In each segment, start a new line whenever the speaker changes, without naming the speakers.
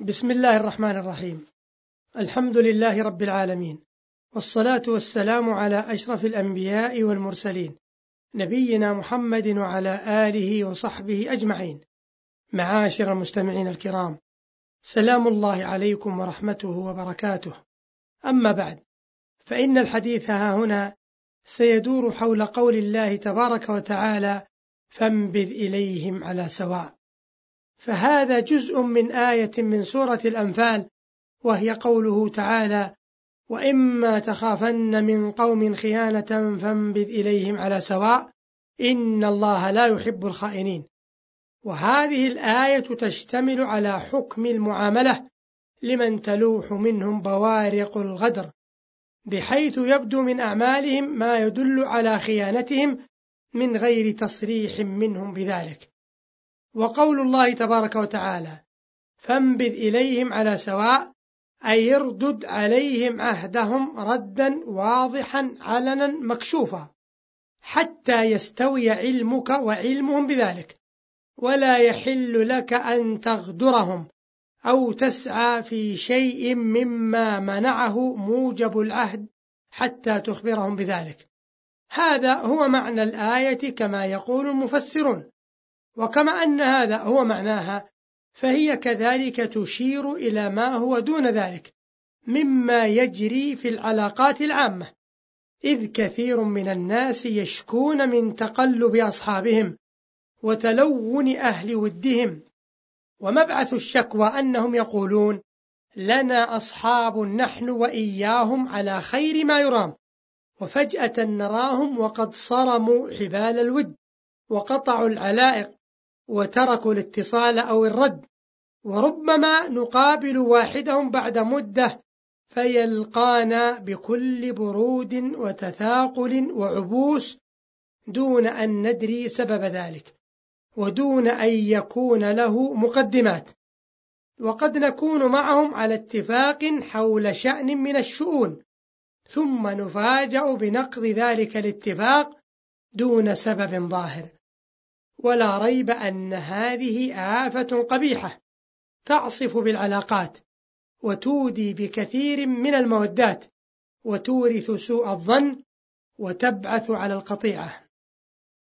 بسم الله الرحمن الرحيم الحمد لله رب العالمين والصلاة والسلام على أشرف الأنبياء والمرسلين نبينا محمد وعلى آله وصحبه أجمعين معاشر المستمعين الكرام سلام الله عليكم ورحمته وبركاته أما بعد فإن الحديث ها هنا سيدور حول قول الله تبارك وتعالى فانبذ إليهم على سواء فهذا جزء من آية من سورة الأنفال وهي قوله تعالى وإما تخافن من قوم خيانة فانبذ إليهم على سواء إن الله لا يحب الخائنين. وهذه الآية تشتمل على حكم المعاملة لمن تلوح منهم بوارق الغدر بحيث يبدو من أعمالهم ما يدل على خيانتهم من غير تصريح منهم بذلك. وقول الله تبارك وتعالى فانبذ إليهم على سواء أي اردد عليهم عهدهم ردا واضحا علنا مكشوفا حتى يستوي علمك وعلمهم بذلك ولا يحل لك أن تغدرهم أو تسعى في شيء مما منعه موجب العهد حتى تخبرهم بذلك. هذا هو معنى الآية كما يقول المفسرون. وكما أن هذا هو معناها فهي كذلك تشير إلى ما هو دون ذلك مما يجري في العلاقات العامة إذ كثير من الناس يشكون من تقلب أصحابهم وتلون أهل ودهم ومبعث الشكوى أنهم يقولون لنا أصحاب نحن وإياهم على خير ما يرام وفجأة نراهم وقد صرموا حبال الود وقطعوا العلائق وتركوا الاتصال أو الرد. وربما نقابل واحدهم بعد مدة فيلقانا بكل برود وتثاقل وعبوس دون أن ندري سبب ذلك ودون أن يكون له مقدمات. وقد نكون معهم على اتفاق حول شأن من الشؤون ثم نفاجأ بنقض ذلك الاتفاق دون سبب ظاهر. ولا ريب أن هذه آفة قبيحة تعصف بالعلاقات وتودي بكثير من المودات وتورث سوء الظن وتبعث على القطيعة.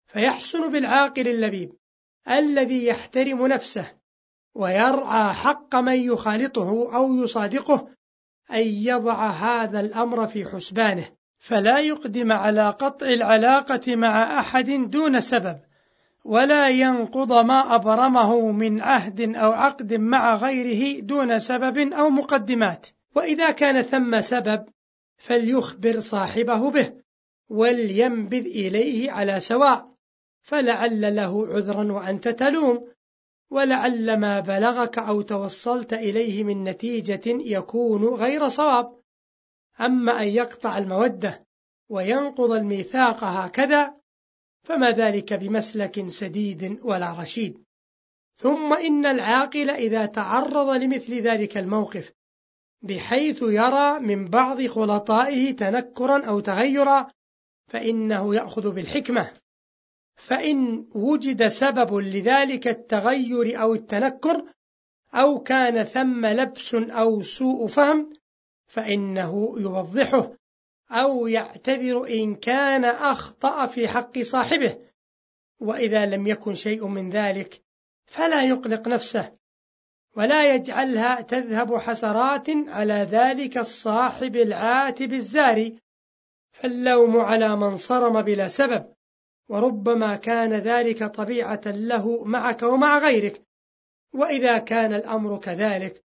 فيحسن بالعاقل اللبيب الذي يحترم نفسه ويرعى حق من يخالطه أو يصادقه أن يضع هذا الأمر في حسبانه فلا يقدم على قطع العلاقة مع أحد دون سبب. ولا ينقض ما أبرمه من عهد أو عقد مع غيره دون سبب أو مقدمات. وإذا كان ثم سبب فليخبر صاحبه به ولينبذ إليه على سواء. فلعل له عذرا وأنت تلوم. ولعل ما بلغك أو توصلت إليه من نتيجة يكون غير صواب. أما أن يقطع المودة وينقض الميثاق هكذا فما ذلك بمسلك سديد ولا رشيد. ثم إن العاقل إذا تعرض لمثل ذلك الموقف بحيث يرى من بعض خلطائه تنكرا أو تغيرا فإنه يأخذ بالحكمة. فإن وجد سبب لذلك التغير أو التنكر أو كان ثم لبس أو سوء فهم فإنه يوضحه. أو يعتذر إن كان أخطأ في حق صاحبه وإذا لم يكن شيء من ذلك فلا يقلق نفسه ولا يجعلها تذهب حسرات على ذلك الصاحب العاتب الزاري فاللوم على من صرم بلا سبب وربما كان ذلك طبيعة له معك ومع غيرك وإذا كان الأمر كذلك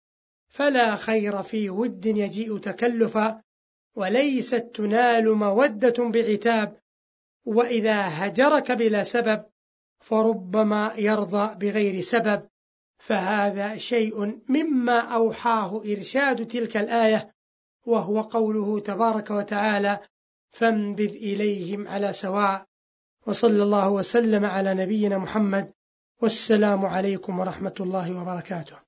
فلا خير في ود يجيء تكلفا وليست تنال مودة بعتاب وإذا هجرك بلا سبب فربما يرضى بغير سبب. فهذا شيء مما أوحاه إرشاد تلك الآية وهو قوله تبارك وتعالى فانبذ إليهم على سواء وصلى الله وسلم على نبينا محمد والسلام عليكم ورحمة الله وبركاته.